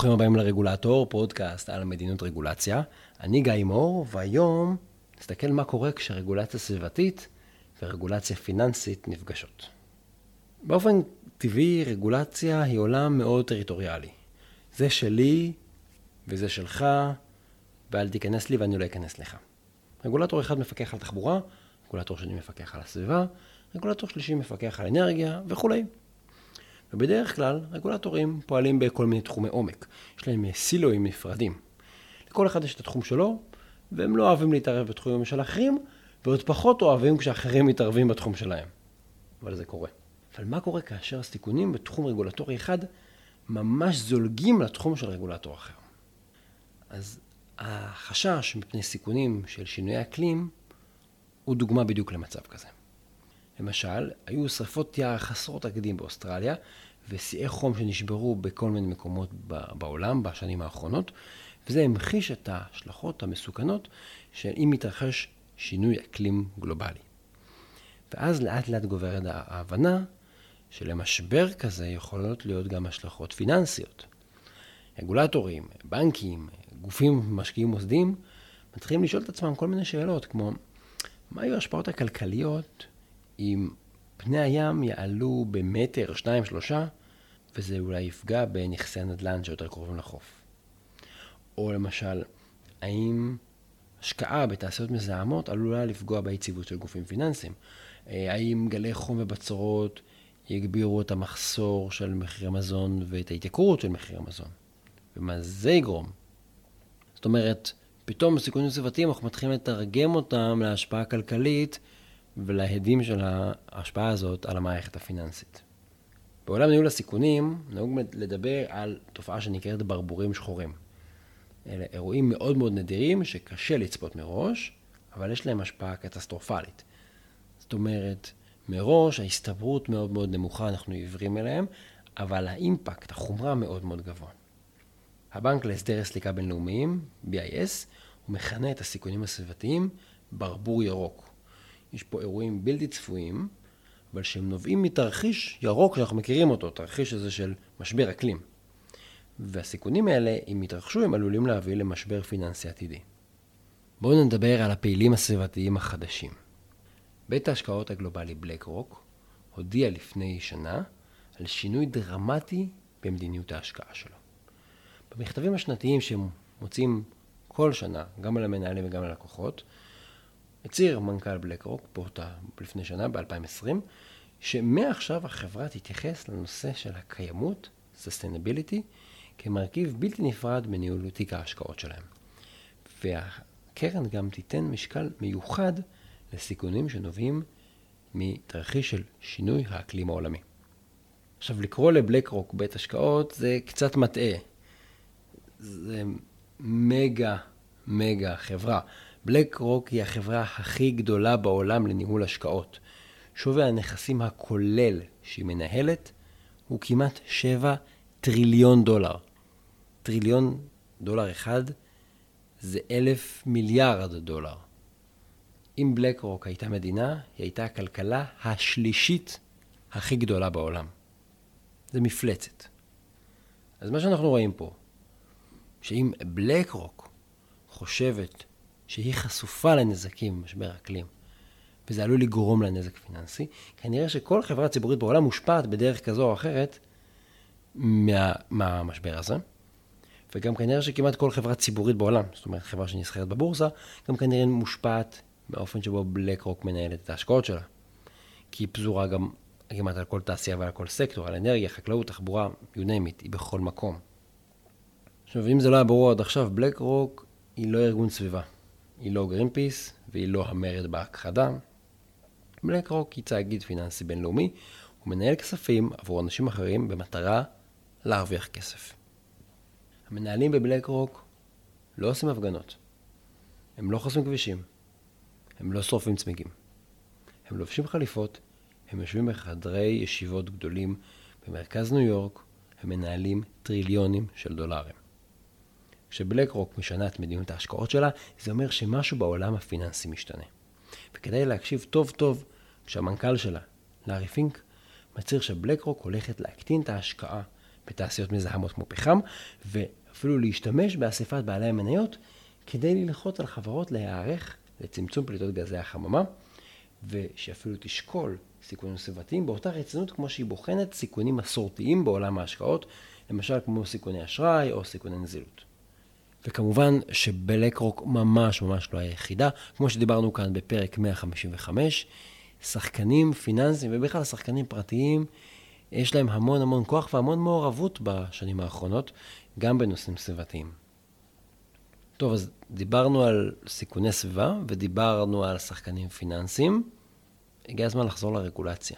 ברוכים הבאים לרגולטור, פודקאסט על מדיניות רגולציה. אני גיא מור, והיום נסתכל מה קורה כשרגולציה סביבתית ורגולציה פיננסית נפגשות. באופן טבעי, רגולציה היא עולם מאוד טריטוריאלי. זה שלי וזה שלך, ואל תיכנס לי ואני לא אכנס לך. רגולטור אחד מפקח על תחבורה, רגולטור שני מפקח על הסביבה, רגולטור שלישי מפקח על אנרגיה וכולי. ובדרך כלל רגולטורים פועלים בכל מיני תחומי עומק. יש להם סילואים נפרדים. לכל אחד יש את התחום שלו, והם לא אוהבים להתערב בתחומים של אחרים, ועוד פחות אוהבים כשאחרים מתערבים בתחום שלהם. אבל זה קורה. אבל מה קורה כאשר הסיכונים בתחום רגולטורי אחד ממש זולגים לתחום של רגולטור אחר? אז החשש מפני סיכונים של שינויי אקלים הוא דוגמה בדיוק למצב כזה. למשל, היו שרפות יער חסרות תקדים באוסטרליה, ושיאי חום שנשברו בכל מיני מקומות בעולם בשנים האחרונות, וזה המחיש את ההשלכות המסוכנות של אם מתרחש שינוי אקלים גלובלי. ואז לאט לאט גוברת ההבנה שלמשבר כזה יכולות להיות גם השלכות פיננסיות. רגולטורים, בנקים, גופים משקיעים מוסדיים, מתחילים לשאול את עצמם כל מיני שאלות, כמו מה היו ההשפעות הכלכליות אם פני הים יעלו במטר, שניים, שלושה, וזה אולי יפגע בנכסי הנדל"ן שיותר קרובים לחוף. או למשל, האם השקעה בתעשיות מזהמות עלולה לפגוע ביציבות של גופים פיננסיים? אה, האם גלי חום ובצורות יגבירו את המחסור של מחירי מזון ואת ההתייקרות של מחירי מזון? ומה זה יגרום? זאת אומרת, פתאום סיכונים סביבתיים אנחנו מתחילים לתרגם אותם להשפעה כלכלית ולהדים של ההשפעה הזאת על המערכת הפיננסית. בעולם ניהול הסיכונים נהוג לדבר על תופעה שנקראת ברבורים שחורים. אלה אירועים מאוד מאוד נדירים שקשה לצפות מראש, אבל יש להם השפעה קטסטרופלית. זאת אומרת, מראש ההסתברות מאוד מאוד נמוכה, אנחנו עיוורים אליהם, אבל האימפקט, החומרה מאוד מאוד גבוה. הבנק להסדר סליקה בינלאומיים, BIS, הוא מכנה את הסיכונים הסביבתיים ברבור ירוק. יש פה אירועים בלתי צפויים, אבל שהם נובעים מתרחיש ירוק שאנחנו מכירים אותו, תרחיש הזה של משבר אקלים. והסיכונים האלה, אם יתרחשו, הם עלולים להביא למשבר פיננסי עתידי. בואו נדבר על הפעילים הסביבתיים החדשים. בית ההשקעות הגלובלי בלק רוק הודיע לפני שנה על שינוי דרמטי במדיניות ההשקעה שלו. במכתבים השנתיים שהם מוצאים כל שנה, גם על המנהלים וגם על הלקוחות, הצהיר מנכ"ל בלק רוק פה לפני שנה, ב-2020, שמעכשיו החברה תתייחס לנושא של הקיימות, sustainability, כמרכיב בלתי נפרד מניהול תיק ההשקעות שלהם. והקרן גם תיתן משקל מיוחד לסיכונים שנובעים מתרחיש של שינוי האקלים העולמי. עכשיו, לקרוא לבלק רוק בית השקעות זה קצת מטעה. זה מגה, מגה חברה. בלק רוק היא החברה הכי גדולה בעולם לניהול השקעות. שווי הנכסים הכולל שהיא מנהלת הוא כמעט 7 טריליון דולר. טריליון דולר אחד זה אלף מיליארד דולר. אם בלק רוק הייתה מדינה, היא הייתה הכלכלה השלישית הכי גדולה בעולם. זה מפלצת. אז מה שאנחנו רואים פה, שאם בלק רוק חושבת שהיא חשופה לנזקים במשבר האקלים, וזה עלול לגרום לה נזק פיננסי, כנראה שכל חברה ציבורית בעולם מושפעת בדרך כזו או אחרת מה, מהמשבר הזה. וגם כנראה שכמעט כל חברה ציבורית בעולם, זאת אומרת חברה שנסחרת בבורסה, גם כנראה מושפעת מהאופן שבו בלק רוק מנהלת את ההשקעות שלה. כי היא פזורה גם כמעט על כל תעשייה ועל כל סקטור, על אנרגיה, חקלאות, תחבורה, you name it, היא בכל מקום. עכשיו, אם זה לא היה ברור עד עכשיו, בלק רוק היא לא ארגון סביבה. היא לא גרינפיס והיא לא המרד בהכחדה. בלק רוק היא תאגיד פיננסי בינלאומי, הוא מנהל כספים עבור אנשים אחרים במטרה להרוויח כסף. המנהלים בבלק רוק לא עושים הפגנות. הם לא חוסמים כבישים. הם לא שורפים צמיגים. הם לובשים חליפות, הם יושבים בחדרי ישיבות גדולים במרכז ניו יורק, הם מנהלים טריליונים של דולרים. כשבלק רוק משנה את מדיניות ההשקעות שלה, זה אומר שמשהו בעולם הפיננסי משתנה. וכדאי להקשיב טוב טוב כשהמנכ"ל שלה, לארי פינק, מצהיר שבלק רוק הולכת להקטין את ההשקעה בתעשיות מזהמות כמו פחם, ואפילו להשתמש באספת בעלי המניות כדי ללחוץ על חברות להיערך לצמצום פליטות גזי החממה, ושאפילו תשקול סיכונים סביבתיים באותה רצינות כמו שהיא בוחנת סיכונים מסורתיים בעולם ההשקעות, למשל כמו סיכוני אשראי או סיכוני נזילות. וכמובן שבלקרוק ממש ממש לא היחידה, כמו שדיברנו כאן בפרק 155, שחקנים פיננסיים ובכלל שחקנים פרטיים, יש להם המון המון כוח והמון מעורבות בשנים האחרונות, גם בנושאים סביבתיים. טוב, אז דיברנו על סיכוני סביבה ודיברנו על שחקנים פיננסיים. הגיע הזמן לחזור לרגולציה.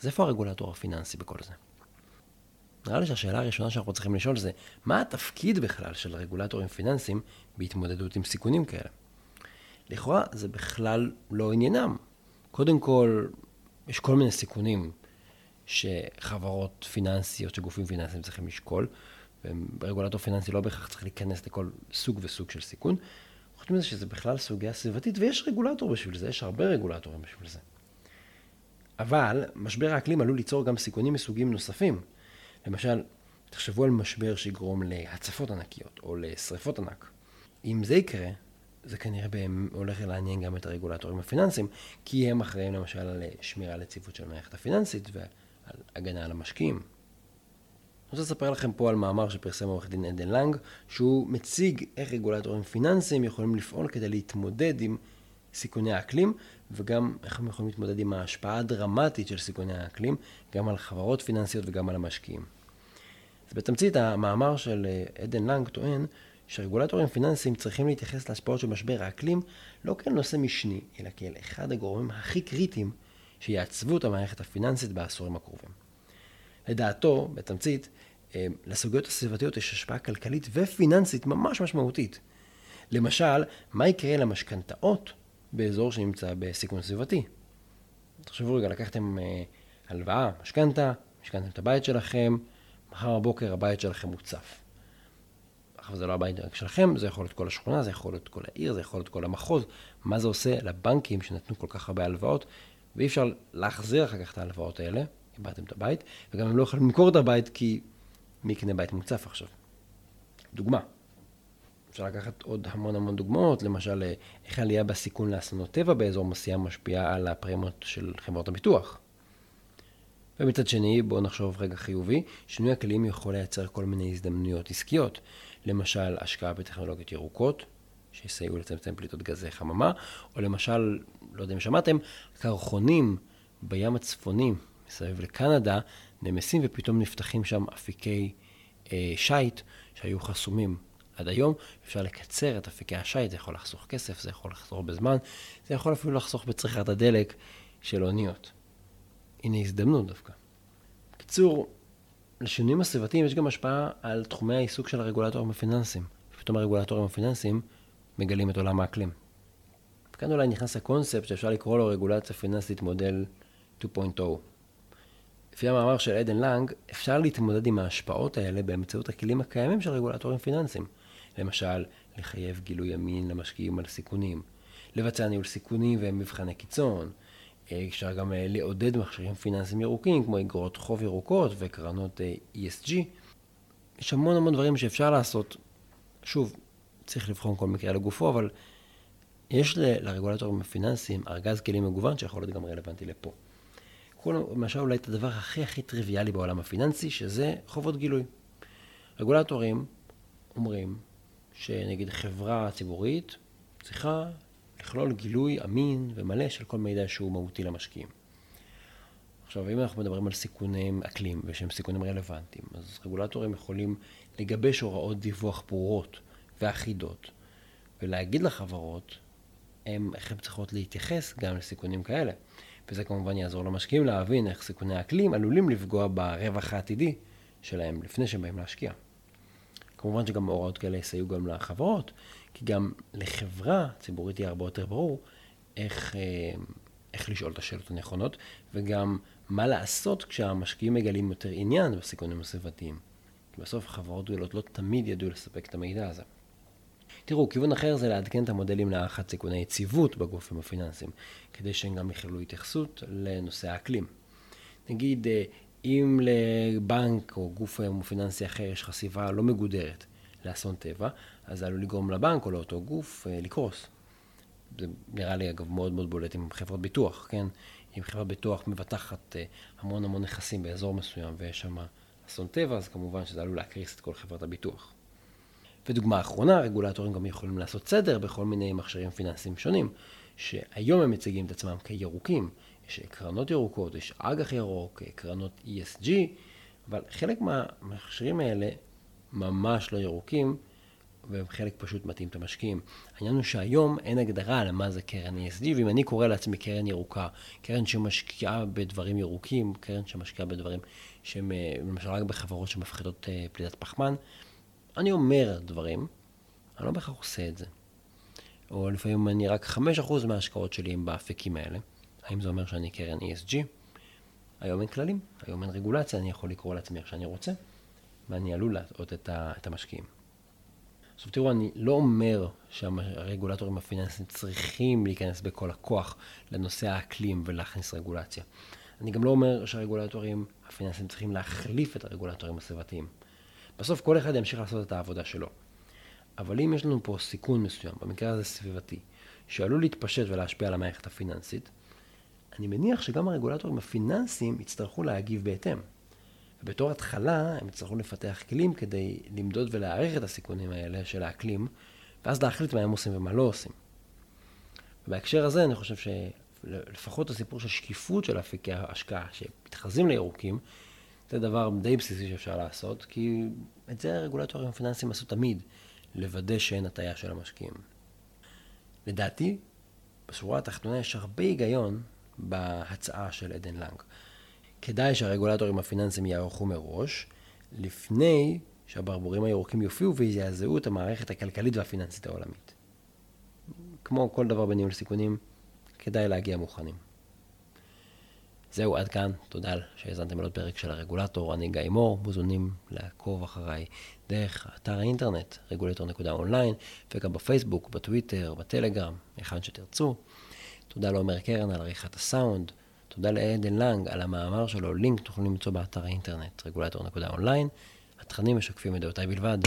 אז איפה הרגולטור הפיננסי בכל זה? נראה לי שהשאלה הראשונה שאנחנו צריכים לשאול זה, מה התפקיד בכלל של רגולטורים פיננסיים בהתמודדות עם סיכונים כאלה? לכאורה זה בכלל לא עניינם. קודם כל, יש כל מיני סיכונים שחברות פיננסיות, שגופים פיננסיים צריכים לשקול, ורגולטור פיננסי לא בהכרח צריך להיכנס לכל סוג וסוג של סיכון. חוץ מזה שזה בכלל סוגיה סביבתית, ויש רגולטור בשביל זה, יש הרבה רגולטורים בשביל זה. אבל משבר האקלים עלול ליצור גם סיכונים מסוגים נוספים. למשל, תחשבו על משבר שיגרום להצפות ענקיות או לשריפות ענק. אם זה יקרה, זה כנראה בהם הולך לעניין גם את הרגולטורים הפיננסיים, כי הם אחראים למשל על שמירה על יציבות של המערכת הפיננסית ועל הגנה על המשקיעים. אני רוצה לספר לכם פה על מאמר שפרסם עורך דין עדן לנג, שהוא מציג איך רגולטורים פיננסיים יכולים לפעול כדי להתמודד עם סיכוני האקלים, וגם איך הם יכולים להתמודד עם ההשפעה הדרמטית של סיכוני האקלים, גם על חברות פיננסיות וגם על המשקיעים. אז בתמצית המאמר של אה, עדן לנג טוען שרגולטורים פיננסיים צריכים להתייחס להשפעות של משבר האקלים לא כאל נושא משני, אלא כאל אחד הגורמים הכי קריטיים שיעצבו את המערכת הפיננסית בעשורים הקרובים. לדעתו, בתמצית, אה, לסוגיות הסביבתיות יש השפעה כלכלית ופיננסית ממש משמעותית. למשל, מה יקרה למשכנתאות באזור שנמצא בסיכון סביבתי. תחשבו רגע, לקחתם אה, הלוואה, משכנתה, משכנתם את הבית שלכם, מחר בבוקר הבית שלכם מוצף. עכשיו זה לא הבית רק שלכם, זה יכול להיות כל השכונה, זה יכול להיות כל העיר, זה יכול להיות כל המחוז. מה זה עושה לבנקים שנתנו כל כך הרבה הלוואות, ואי אפשר להחזיר אחר כך את ההלוואות האלה, איבדתם את הבית, וגם הם לא יכולים למכור את הבית כי מי יקנה בית מוצף עכשיו. דוגמה. אפשר לקחת עוד המון המון דוגמאות, למשל, אה, איך העלייה בסיכון לאסונות טבע באזור מסוים משפיעה על הפרמיות של חברות הביטוח. ומצד שני, בואו נחשוב רגע חיובי, שינוי הכלים יכול לייצר כל מיני הזדמנויות עסקיות. למשל, השקעה בטכנולוגיות ירוקות, שיסייעו לצמצם פליטות גזי חממה, או למשל, לא יודע אם שמעתם, קרחונים בים הצפוני, מסביב לקנדה, נמסים ופתאום נפתחים שם אפיקי אה, שיט שהיו חסומים עד היום, אפשר לקצר את אפיקי השיט, זה יכול לחסוך כסף, זה יכול לחסוך בזמן, זה יכול אפילו לחסוך בצריכת הדלק של אוניות. הנה הזדמנות דווקא. בקיצור, לשינויים הסביבתיים יש גם השפעה על תחומי העיסוק של הרגולטורים הפיננסיים. פתאום הרגולטורים הפיננסיים מגלים את עולם האקלים. וכאן אולי נכנס הקונספט שאפשר לקרוא לו רגולציה פיננסית מודל 2.0. לפי המאמר של עדן לנג, אפשר להתמודד עם ההשפעות האלה באמצעות הכלים הקיימים של רגולטורים פיננסיים. למשל, לחייב גילוי אמין למשקיעים על סיכונים, לבצע ניהול סיכונים ומבחני קיצון. אה, אפשר גם אה, לעודד מכשירים פיננסיים ירוקים, כמו אגרות חוב ירוקות וקרנות אה, ESG. יש המון המון דברים שאפשר לעשות. שוב, צריך לבחון כל מקרה לגופו, אבל יש לרגולטורים הפיננסיים ארגז כלים מגוון שיכול להיות גם רלוונטי לפה. קחו למשל אולי את הדבר הכי הכי טריוויאלי בעולם הפיננסי, שזה חובות גילוי. רגולטורים אומרים שנגיד חברה ציבורית צריכה לכלול גילוי אמין ומלא של כל מידע שהוא מהותי למשקיעים. עכשיו, אם אנחנו מדברים על סיכוני אקלים ושהם סיכונים רלוונטיים, אז רגולטורים יכולים לגבש הוראות דיווח ברורות ואחידות, ולהגיד לחברות הם, איך הן צריכות להתייחס גם לסיכונים כאלה. וזה כמובן יעזור למשקיעים להבין איך סיכוני האקלים עלולים לפגוע ברווח העתידי שלהם לפני שהם באים להשקיע. כמובן שגם הוראות כאלה יסייעו גם לחברות, כי גם לחברה ציבורית יהיה הרבה יותר ברור איך, אה, איך לשאול את השאלות הנכונות, וגם מה לעשות כשהמשקיעים מגלים יותר עניין בסיכונים הסביבתיים. כי בסוף חברות גדולות לא תמיד ידעו לספק את המידע הזה. תראו, כיוון אחר זה לעדכן את המודלים להערכת סיכוני יציבות בגופים הפיננסיים, כדי שהם גם יכללו התייחסות לנושא האקלים. נגיד, אה, אם לבנק או גוף פיננסי אחר יש חשיפה לא מגודרת לאסון טבע, אז זה עלול לגרום לבנק או לאותו גוף אה, לקרוס. זה נראה לי, אגב, מאוד מאוד בולט עם חברות ביטוח, כן? אם חברת ביטוח מבטחת אה, המון המון נכסים באזור מסוים ויש שם אסון טבע, אז כמובן שזה עלול להקריס את כל חברת הביטוח. ודוגמה אחרונה, רגולטורים גם יכולים לעשות סדר בכל מיני מכשירים פיננסיים שונים, שהיום הם מציגים את עצמם כירוקים. יש קרנות ירוקות, יש אג"ח ירוק, קרנות ESG, אבל חלק מהמכשירים האלה ממש לא ירוקים, והם חלק פשוט מתאים את המשקיעים. העניין הוא שהיום אין הגדרה מה זה קרן ESG, ואם אני קורא לעצמי קרן ירוקה, קרן שמשקיעה בדברים ירוקים, קרן שמשקיעה בדברים שהם אה, למשל רק בחברות שמפחיתות אה, פליטת פחמן, אני אומר דברים, אני לא בהכרח עושה את זה. או לפעמים אני רק 5% מההשקעות שלי הם באפיקים האלה. האם זה אומר שאני קרן ESG? היום אין כללים, היום אין רגולציה, אני יכול לקרוא לעצמי איך שאני רוצה, ואני עלול להטעות את המשקיעים. עכשיו תראו, אני לא אומר שהרגולטורים הפיננסיים צריכים להיכנס בכל הכוח לנושא האקלים ולהכניס רגולציה. אני גם לא אומר שהרגולטורים הפיננסיים צריכים להחליף את הרגולטורים הסביבתיים. בסוף כל אחד ימשיך לעשות את העבודה שלו. אבל אם יש לנו פה סיכון מסוים, במקרה הזה סביבתי, שעלול להתפשט ולהשפיע על המערכת הפיננסית, אני מניח שגם הרגולטורים הפיננסיים יצטרכו להגיב בהתאם. ובתור התחלה הם יצטרכו לפתח כלים כדי למדוד ולהעריך את הסיכונים האלה של האקלים, ואז להחליט מה הם עושים ומה לא עושים. ובהקשר הזה אני חושב שלפחות הסיפור של שקיפות של אפיקי ההשקעה שמתחזים לירוקים, זה דבר די בסיסי שאפשר לעשות, כי את זה הרגולטורים הפיננסיים עשו תמיד, לוודא שאין הטעיה של המשקיעים. לדעתי, בשורה התחתונה יש הרבה היגיון בהצעה של עדן לנג. כדאי שהרגולטורים הפיננסיים יערכו מראש, לפני שהברבורים הירוקים יופיעו ויזעזעו את המערכת הכלכלית והפיננסית העולמית. כמו כל דבר בניהול סיכונים, כדאי להגיע מוכנים. זהו, עד כאן. תודה שהאזנתם לעוד פרק של הרגולטור. אני גיא מור, מוזמנים לעקוב אחריי דרך אתר האינטרנט, רגולטור.אונליין, וגם בפייסבוק, בטוויטר, בטלגרם, היכן שתרצו. תודה לעומר קרן על עריכת הסאונד. תודה לעדן לנג על המאמר שלו, לינק תוכלו למצוא באתר האינטרנט, רגולטור.אונליין. התכנים משקפים את דעותיי בלבד.